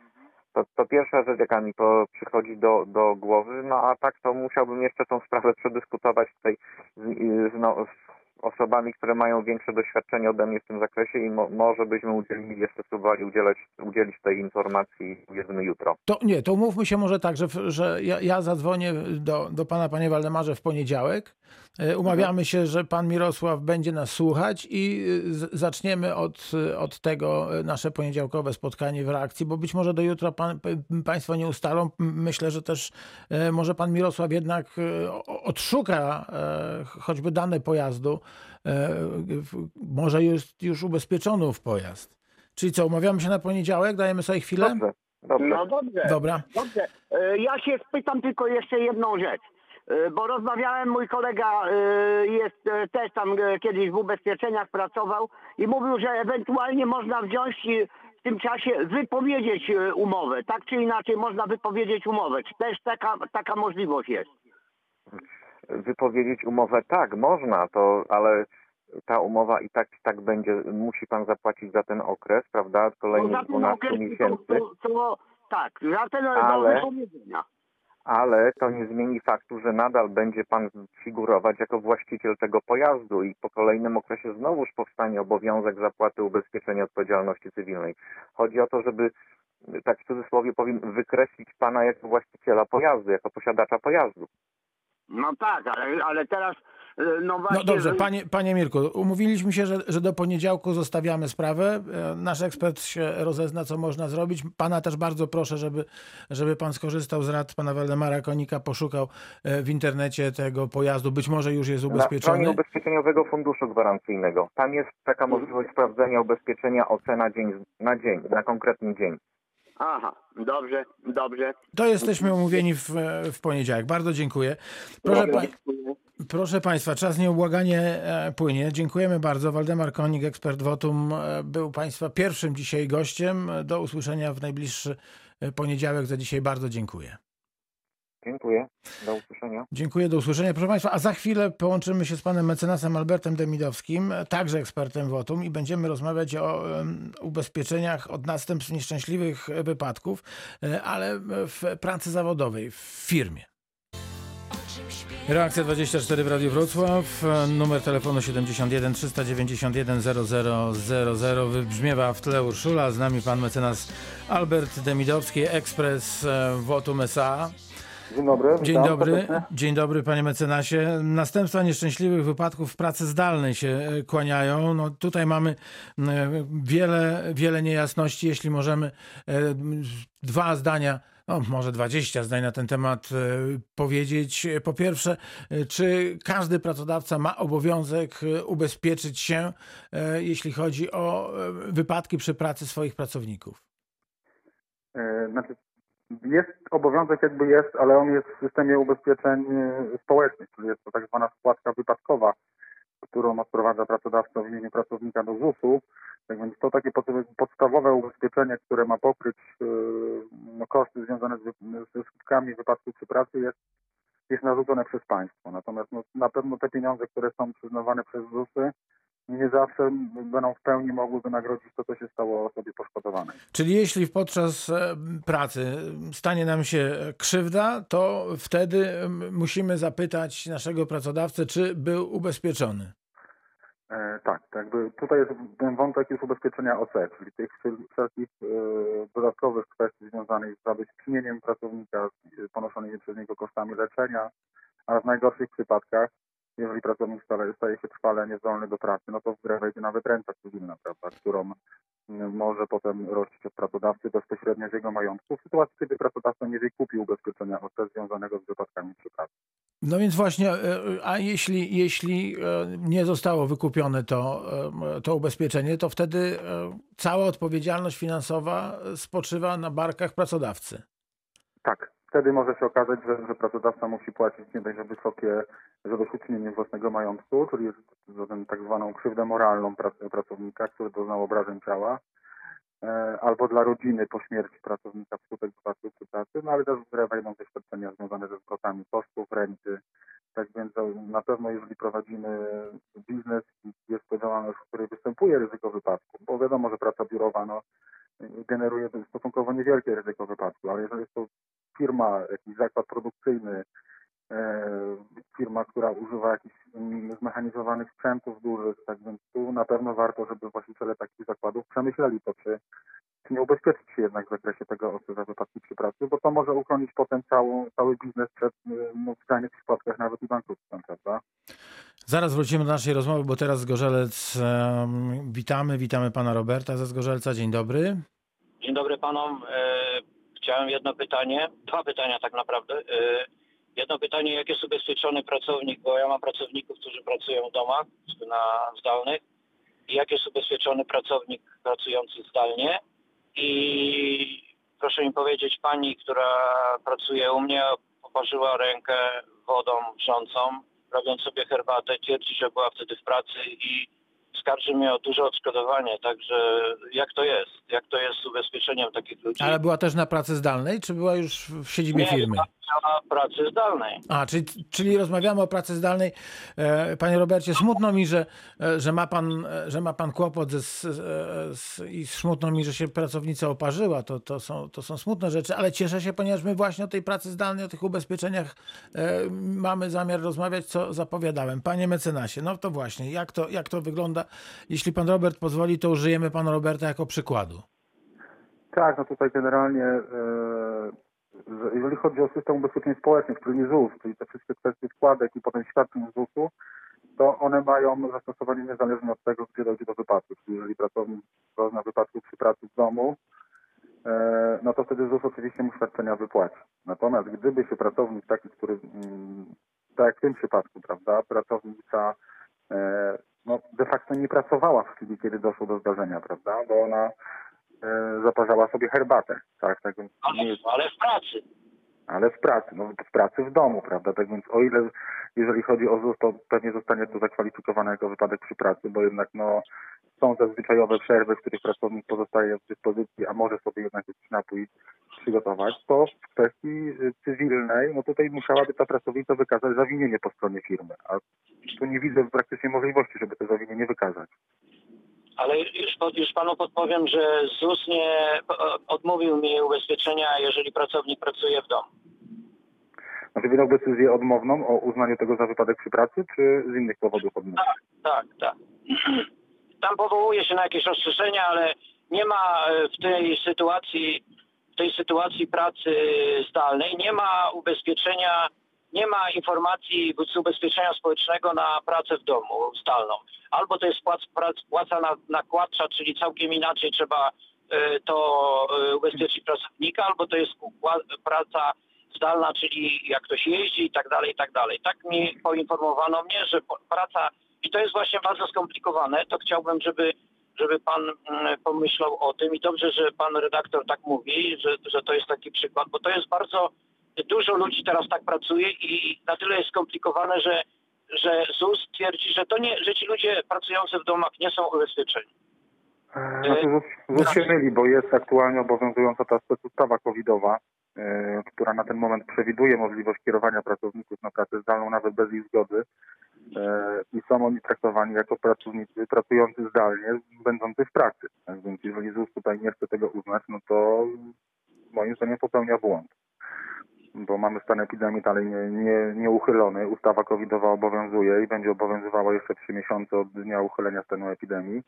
To, to pierwsza rzecz, jaka mi to przychodzi do, do głowy, no a tak to musiałbym jeszcze tą sprawę przedyskutować tutaj z, z, no, z osobami, które mają większe doświadczenie ode mnie w tym zakresie i mo, może byśmy udzielili, jeszcze spróbowali udzielać, udzielić tej informacji powiedzmy jutro. To nie, to umówmy się może tak, że, że ja, ja zadzwonię do, do pana, panie Waldemarze, w poniedziałek. E, Umawiamy się, że pan Mirosław będzie nas słuchać i z, zaczniemy od, od tego e, nasze poniedziałkowe spotkanie w reakcji, bo być może do jutra pan, państwo nie ustalą. Myślę, że też e, może pan Mirosław jednak odszuka choćby dane pojazdu. E, Może jest już ubezpieczony w pojazd. Czyli co, umawiamy się na poniedziałek, dajemy sobie chwilę? Dobrze, dobrze. No dobrze. Dobra. Dobrze. E, Ja się spytam tylko jeszcze jedną rzecz. E, Bo rozmawiałem, mój kolega jest też tam kiedyś w ubezpieczeniach pracował i mówił, że ewentualnie można wziąć w tym czasie wypowiedzieć umowę. Tak czy inaczej można wypowiedzieć umowę. Czy też taka, taka możliwość jest? Wypowiedzieć umowę, tak, można, to, ale ta umowa i tak, i tak będzie, musi pan zapłacić za ten okres, prawda, kolejnych za ten 12 okres to, miesięcy, to, to, tak, za ten Ale- ale to nie zmieni faktu, że nadal będzie pan figurować jako właściciel tego pojazdu i po kolejnym okresie znowuż powstanie obowiązek zapłaty ubezpieczenia odpowiedzialności cywilnej. Chodzi o to, żeby, tak w cudzysłowie powiem, wykreślić pana jako właściciela pojazdu, jako posiadacza pojazdu. No tak, ale, ale teraz e, no właśnie... No dobrze, panie, panie Mirku, umówiliśmy się, że, że do poniedziałku zostawiamy sprawę. E, Nasz ekspert się rozezna, co można zrobić. Pana też bardzo proszę, żeby, żeby pan skorzystał z rad pana Waldemara Konika, poszukał e, w internecie tego pojazdu. Być może już jest Na stronie ubezpieczony. ubezpieczeniowego funduszu gwarancyjnego. Tam jest taka możliwość sprawdzenia ubezpieczenia OC na dzień, na dzień, na konkretny dzień. Aha, dobrze, dobrze. To jesteśmy umówieni w, w poniedziałek. Bardzo dziękuję. Proszę, pa, proszę Państwa, czas nieubłaganie e, płynie. Dziękujemy bardzo. Waldemar Konik, ekspert Wotum, e, był Państwa pierwszym dzisiaj gościem. Do usłyszenia w najbliższy e, poniedziałek. Za dzisiaj bardzo dziękuję. Dziękuję. Do usłyszenia. Dziękuję, do usłyszenia. Proszę Państwa, a za chwilę połączymy się z panem mecenasem Albertem Demidowskim, także ekspertem WOTUM i będziemy rozmawiać o ubezpieczeniach od następstw nieszczęśliwych wypadków, e, ale w pracy zawodowej, w firmie. Reakcja 24 w Radiu Wrocław, e, numer telefonu 71 391 0000. Wybrzmiewa w tle Urszula, z nami pan mecenas Albert Demidowski, ekspres e, WOTUM SA. Dzień dobry. Dzień dobry, dzień dobry panie mecenasie. Następstwa nieszczęśliwych wypadków w pracy zdalnej się e, kłaniają. No, tutaj mamy e, wiele, wiele niejasności, jeśli możemy e, dwa zdania, no, może 20 zdań na ten temat powiedzieć. Po pierwsze, czy każdy pracodawca ma obowiązek ubezpieczyć się, jeśli chodzi o wypadki przy pracy swoich pracowników? Znaczy, jest obowiązek jakby jest, ale on jest w systemie ubezpieczeń e, społecznych, czyli jest to tak zwana składka wypadkowa, którą odprowadza pracodawca w imieniu pracownika do ZUS-u. Tak więc to takie pod- podstawowe ubezpieczenie, które ma pokryć e, no, koszty związane z, ze skutkami wypadku przy pracy jest, jest narzucone przez państwo. Natomiast no, na pewno te pieniądze, które są przyznawane przez ZUS-y, nie zawsze będą w pełni mogły wynagrodzić to, co się stało osobie poszkodowanej. Czyli jeśli podczas e, pracy stanie nam się krzywda, to wtedy musimy zapytać naszego pracodawcę, czy był ubezpieczony. E, tak, to jakby tutaj jest ten wątek już ubezpieczenia OC, czyli tych wszel- wszelkich e, dodatkowych kwestii związanych z zadośćuczynieniem pracownika, z ponoszonymi przez niego kosztami leczenia, a w najgorszych przypadkach, jeżeli pracownik stale, staje się trwale niezdolny do pracy, no to w grę wejdzie nawet renta cywilna, prawda, którą m, może potem rościć od pracodawcy bezpośrednio z jego majątku, w sytuacji, kiedy pracodawca nie wykupił ubezpieczenia OC związanego z wypadkami przy pracy. No więc właśnie, e, a jeśli, jeśli e, nie zostało wykupione to, e, to ubezpieczenie, to wtedy e, cała odpowiedzialność finansowa spoczywa na barkach pracodawcy. Tak, wtedy może się okazać, że, że pracodawca musi płacić nie dość, że wysokie zadośćuczynienie własnego majątku, czyli za tę tak zwaną krzywdę moralną prac, pracownika, który doznał obrażeń ciała, e, albo dla rodziny po śmierci pracownika wskutek wypadku pracy, no ale też wejdą te świadczenia związane ze zwrotami kosztów, renty. Tak więc e, na pewno jeżeli prowadzimy biznes jest to działalność, w której występuje ryzyko wypadku, bo wiadomo, że praca biurowa no, generuje stosunkowo niewielkie ryzyko wypadku, ale jeżeli jest to firma, jakiś zakład produkcyjny, e, firma, która używa jakichś zmechanizowanych sprzętów dużych, tak więc tu na pewno warto, żeby właściciele takich zakładów przemyśleli to, czy, czy nie ubezpieczyć się jednak w zakresie tego osób za wypadki przy pracy, bo to może uchronić potem cały biznes przed no, w skrajnych przypadkach nawet i bankructwem, prawda? Zaraz wrócimy do naszej rozmowy, bo teraz Zgorzelec witamy. Witamy pana Roberta ze Zgorzelca. Dzień dobry. Dzień dobry panom. E, chciałem jedno pytanie, dwa pytania tak naprawdę. E, jedno pytanie, jak jest ubezpieczony pracownik, bo ja mam pracowników, którzy pracują w domach na zdalnych. I jak jest ubezpieczony pracownik pracujący zdalnie? I proszę mi powiedzieć, pani, która pracuje u mnie, poparzyła rękę wodą wrzącą, robiąc sobie herbatę, twierdzi, że była wtedy w pracy i skarży mnie o duże odszkodowanie, także jak to jest? Jak to jest z ubezpieczeniem takich ludzi? Ale była też na pracy zdalnej, czy była już w siedzibie Nie, firmy? na pracy zdalnej. A, czyli, czyli rozmawiamy o pracy zdalnej. E, Panie Robercie, smutno mi, że, e, że, ma, pan, e, że ma pan kłopot ze, z, i smutno mi, że się pracownica oparzyła. To, to, są, to są smutne rzeczy, ale cieszę się, ponieważ my właśnie o tej pracy zdalnej, o tych ubezpieczeniach mamy zamiar rozmawiać, co zapowiadałem. Panie mecenasie, no to właśnie, jak to, jak to wygląda? Jeśli pan Robert pozwoli, to użyjemy pana Roberta jako przykładu. Tak, no tutaj generalnie, e, że jeżeli chodzi o system ubezpieczeń społecznych, czyli ZUS, czyli te wszystkie kwestie składek i potem świadczeń z ZUS-u, to one mają zastosowanie niezależne od tego, gdzie dojdzie do wypadku. Czyli jeżeli pracownik dozna wypadku przy pracy w domu, e, no to wtedy ZUS oczywiście mu świadczenia wypłaci. Natomiast gdyby się pracownik taki, który, mm, tak jak w tym przypadku, prawda, pracownica e, no, de facto nie pracowała w chwili, kiedy doszło do zdarzenia, prawda, bo ona e, zaparzała sobie herbatę, tak, tak więc nie Ale, jest, ale w pracy. ale w pracy, no w pracy w domu, prawda, tak więc o ile, jeżeli chodzi o ZUS, to pewnie zostanie to zakwalifikowane jako wypadek przy pracy, bo jednak no są zazwyczajowe przerwy, w których pracownik pozostaje w dyspozycji, a może sobie jednak jakiś napój przygotować, to w kwestii y, cywilnej, no tutaj musiałaby ta pracownica wykazać zawinienie po stronie firmy, a tu nie widzę praktycznie możliwości, żeby to zawinienie wykazać. Ale już, już panu podpowiem, że ZUS nie odmówił mi ubezpieczenia, jeżeli pracownik pracuje w domu. Znaczy wydał decyzję odmowną o uznaniu tego za wypadek przy pracy, czy z innych powodów odmówił? Tak, tak. Tam powołuje się na jakieś rozszerzenia, ale nie ma e, w tej sytuacji, w tej sytuacji pracy zdalnej, nie ma ubezpieczenia, nie ma informacji z ubezpieczenia społecznego na pracę w domu zdalną. Albo to jest płaca na, nakładcza, czyli całkiem inaczej trzeba e, to e, ubezpieczyć pracownika, albo to jest praca zdalna, czyli jak ktoś jeździ i tak dalej, i tak dalej. Tak mi poinformowano mnie, że praca, i to jest właśnie bardzo skomplikowane, to chciałbym, żeby, żeby pan mm, pomyślał o tym. I dobrze, że pan redaktor tak mówi, że, że to jest taki przykład, bo to jest bardzo, dużo ludzi teraz tak pracuje i na tyle jest skomplikowane, że, że ZUS twierdzi, że to nie, że ci ludzie pracujący w domach nie są ubezpieczeni. E, Znaczy, ZUS- ZUS się myli, bo jest aktualnie obowiązująca ta specustawa covidowa, e, która na ten moment przewiduje możliwość kierowania pracowników na pracę zdalną nawet bez ich zgody. e, i są oni traktowani jako pracownicy pracujący zdalnie, będący w pracy. Tak więc jeżeli ZUS tutaj nie chce tego uznać, no to moim zdaniem popełnia błąd. Bo mamy stan epidemii dalej nie, nie, nieuchylony. Ustawa covidowa obowiązuje i będzie obowiązywała jeszcze trzy miesiące od dnia uchylenia stanu epidemii.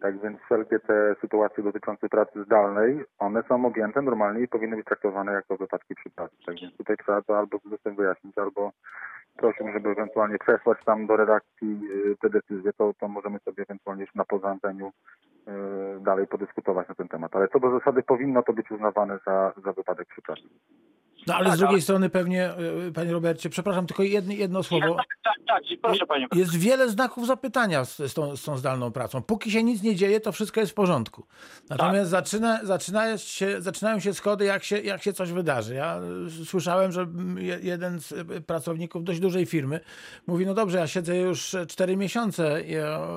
Tak więc wszelkie te sytuacje dotyczące pracy zdalnej, one są objęte normalnie i powinny być traktowane jako wypadki przy pracy. Tak więc tutaj trzeba to albo z wyjaśnić, albo prosił, żeby ewentualnie przesłać tam do redakcji y, te decyzje, to, to możemy sobie ewentualnie na poza dalej podyskutować na ten temat. Ale co do zasady powinno to być uznawane za, za wypadek przy pracy. No ale z drugiej strony pewnie, e, panie Robercie, przepraszam, tylko jedno, jedno słowo. Tak, tak, tak, proszę panie. Jest wiele znaków zapytania z, z, tą, z tą zdalną pracą. Póki się nic nie dzieje, to wszystko jest w porządku. Natomiast zaczyna, zaczyna się, zaczynają się schody, jak się, jak się coś wydarzy. Ja y, słyszałem, że mm, je- jeden z y, pracowników dość dużej firmy mówi, no dobrze, ja siedzę już 4 miesiące y,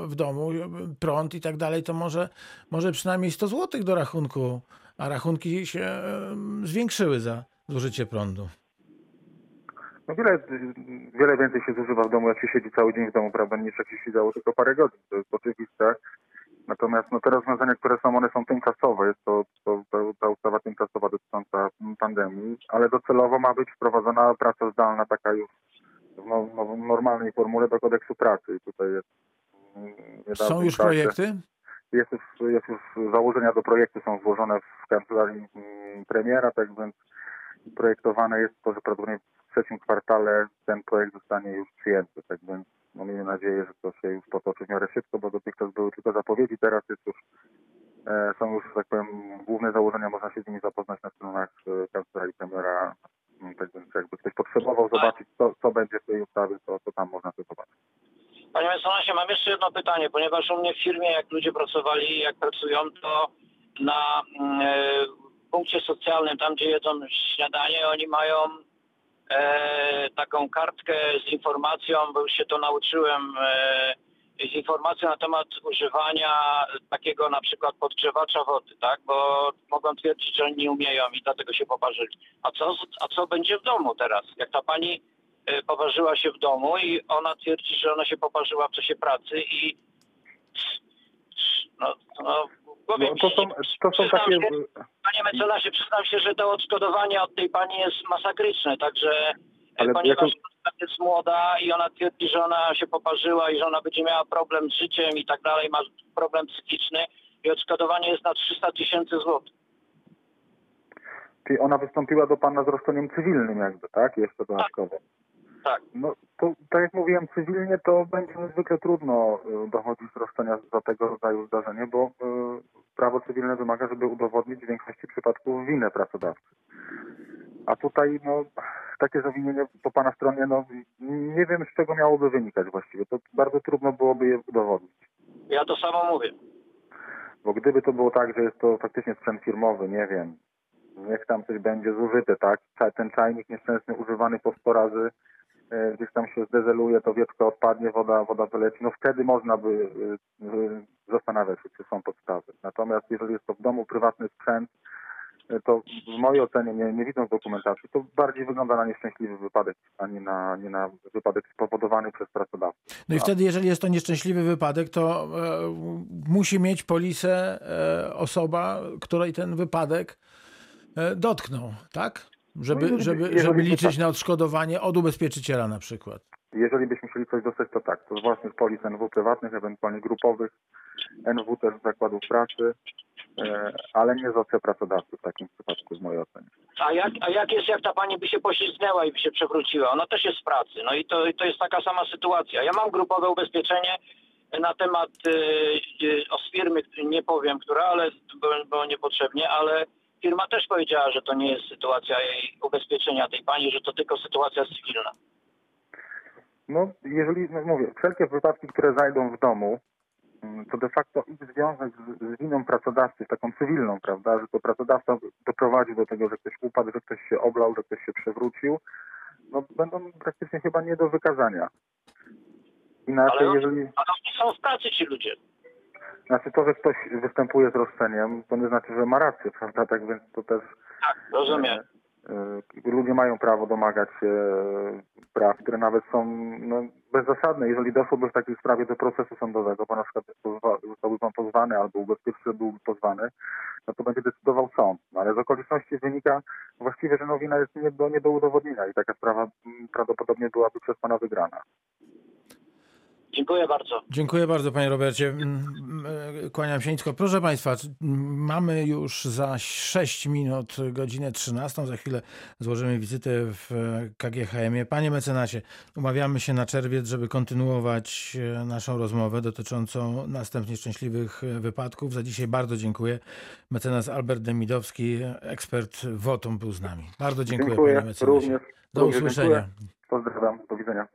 w domu, y, prąd i tak dalej, to może może, może przynajmniej 100 zł do rachunku, a rachunki się zwiększyły za zużycie prądu. No wiele, wiele więcej się zużywa w domu, jak się siedzi cały dzień w domu, prawda, niż jak się siedziało tylko parę godzin. To jest oczywiste. Natomiast no, te rozwiązania, które są, one są tymczasowe. Jest to, to, to ta ustawa tymczasowa dotycząca pandemii, ale docelowo ma być wprowadzona praca zdalna, taka już w no, no, normalnej formule do kodeksu pracy. I tutaj jest mm, Są już projekty? Jest już, jest już założenia do projektu są złożone w kancelarii mm, premiera, tak więc projektowane jest to, że prawdopodobnie w trzecim kwartale ten projekt zostanie już przyjęty. Tak więc no, miejmy nadzieję, że to się już potoczy w miarę szybko, bo dotychczas były tylko zapowiedzi, teraz jest już e, są już, tak powiem, główne założenia, można się z nimi zapoznać na stronach e, kancelarii premiera. Mm, Tak więc jakby ktoś potrzebował zobaczyć, co, co będzie w tej ustawie, to, to tam można to zobaczyć. Panie mecenasie, mam jeszcze jedno pytanie, ponieważ u mnie w firmie, jak ludzie pracowali, jak pracują, to na mm, e, punkcie socjalnym, tam gdzie jedzą śniadanie, oni mają e, taką kartkę z informacją, bo już się to nauczyłem, e, z informacją na temat używania takiego na przykład podgrzewacza wody, tak? Bo mogą twierdzić, że oni nie umieją i dlatego się poparzyli. A co, a co będzie w domu teraz? Jak ta pani poparzyła się w domu i ona twierdzi, że ona się poparzyła w czasie pracy i no, no No, to są, to są takie... się, Panie mecenasie, przyznam się, że to odszkodowanie od tej pani jest masakryczne, także e, Ale ponieważ jako- jest młoda i ona twierdzi, że ona się poparzyła i że ona będzie miała problem z życiem i tak dalej, ma problem psychiczny i odszkodowanie jest na 300 tysięcy złotych. Czyli ona wystąpiła do pana z roszczeniem cywilnym jakby, tak? Jeszcze dodatkowo. Tak. No to tak jak mówiłem, cywilnie to będzie niezwykle trudno y, dochodzić roszczenia za tego rodzaju zdarzenie, bo y, prawo cywilne wymaga, żeby udowodnić w większości przypadków winę pracodawcy. A tutaj no takie zawinienie po pana stronie, no nie wiem z czego miałoby wynikać właściwie. To bardzo trudno byłoby je udowodnić. Ja to samo mówię. Bo gdyby to było tak, że jest to faktycznie sprzęt firmowy, nie wiem, niech tam coś będzie zużyte, tak? Ten czajnik nieszczęsny używany po 100 razy, gdzieś tam się zdezeluje, to wieczko odpadnie, woda, woda wyleci, no wtedy można by e, e, zastanawiać się, czy są podstawy. Natomiast jeżeli jest to w domu prywatny sprzęt, e, to w mojej ocenie, nie, nie widząc dokumentacji, to bardziej wygląda na nieszczęśliwy wypadek, a nie na, nie na wypadek spowodowany przez pracodawcę. No i wtedy, jeżeli jest to nieszczęśliwy wypadek, to e, musi mieć polisę e, osoba, której ten wypadek e, dotknął, tak? Żeby, No żeby, jeżeli żeby liczyć tak. na odszkodowanie od ubezpieczyciela na przykład. Jeżeli byśmy chcieli coś dostać, to tak, to z własnych polis NW prywatnych, ewentualnie grupowych, NW też z zakładów pracy, e, ale nie z OC pracodawcy w takim przypadku w mojej ocenie. A jak, a jak jest, jak ta pani by się poślizgnęła i by się przewróciła? Ona też jest w pracy. No i to, i to jest taka sama sytuacja. Ja mam grupowe ubezpieczenie na temat y, y, o z firmy, nie powiem, która, ale bo, bo niepotrzebnie, ale firma też powiedziała, że to nie jest sytuacja jej ubezpieczenia tej pani, że to tylko sytuacja cywilna. No, jeżeli, no mówię, wszelkie wypadki, które zajdą w domu, mm, to de facto ich związek z, z winą pracodawcy, taką cywilną, prawda, że to pracodawca doprowadził do tego, że ktoś upadł, że ktoś się oblał, że ktoś się przewrócił, no będą praktycznie chyba nie do wykazania. Inaczej, Ale jeżeli... ale oni są w pracy ci ludzie. Znaczy to, że ktoś występuje z roszczeniem, to nie znaczy, że ma rację, prawda? Tak więc to też Tak, rozumiem. e, e, ludzie mają prawo domagać się e, praw, które nawet są no, bezzasadne. Jeżeli doszłoby w takiej sprawie do procesu sądowego, bo na przykład zostałby pan pozwany albo ubezpieczyciel byłby pozwany, no to będzie decydował sąd. No, ale z okoliczności wynika właściwie, że no, wina jest nie do, nie do udowodnienia i taka sprawa prawdopodobnie byłaby przez pana wygrana. Dziękuję bardzo. Dziękuję bardzo, panie Robercie. Mm, e, Kłaniam się nisko. Proszę państwa, mamy już za 6 minut godzinę 13. Za chwilę złożymy wizytę w e, KGHM-ie. Panie mecenasie, umawiamy się na czerwiec, żeby kontynuować e, naszą rozmowę dotyczącą następnie szczęśliwych e, wypadków. Za dzisiaj bardzo dziękuję. Mecenas Albert Demidowski, ekspert WOTOM był z nami. Bardzo dziękuję, Dziękuję panie mecenasie. również. Do również usłyszenia. dziękuję. Pozdrawiam. Do widzenia.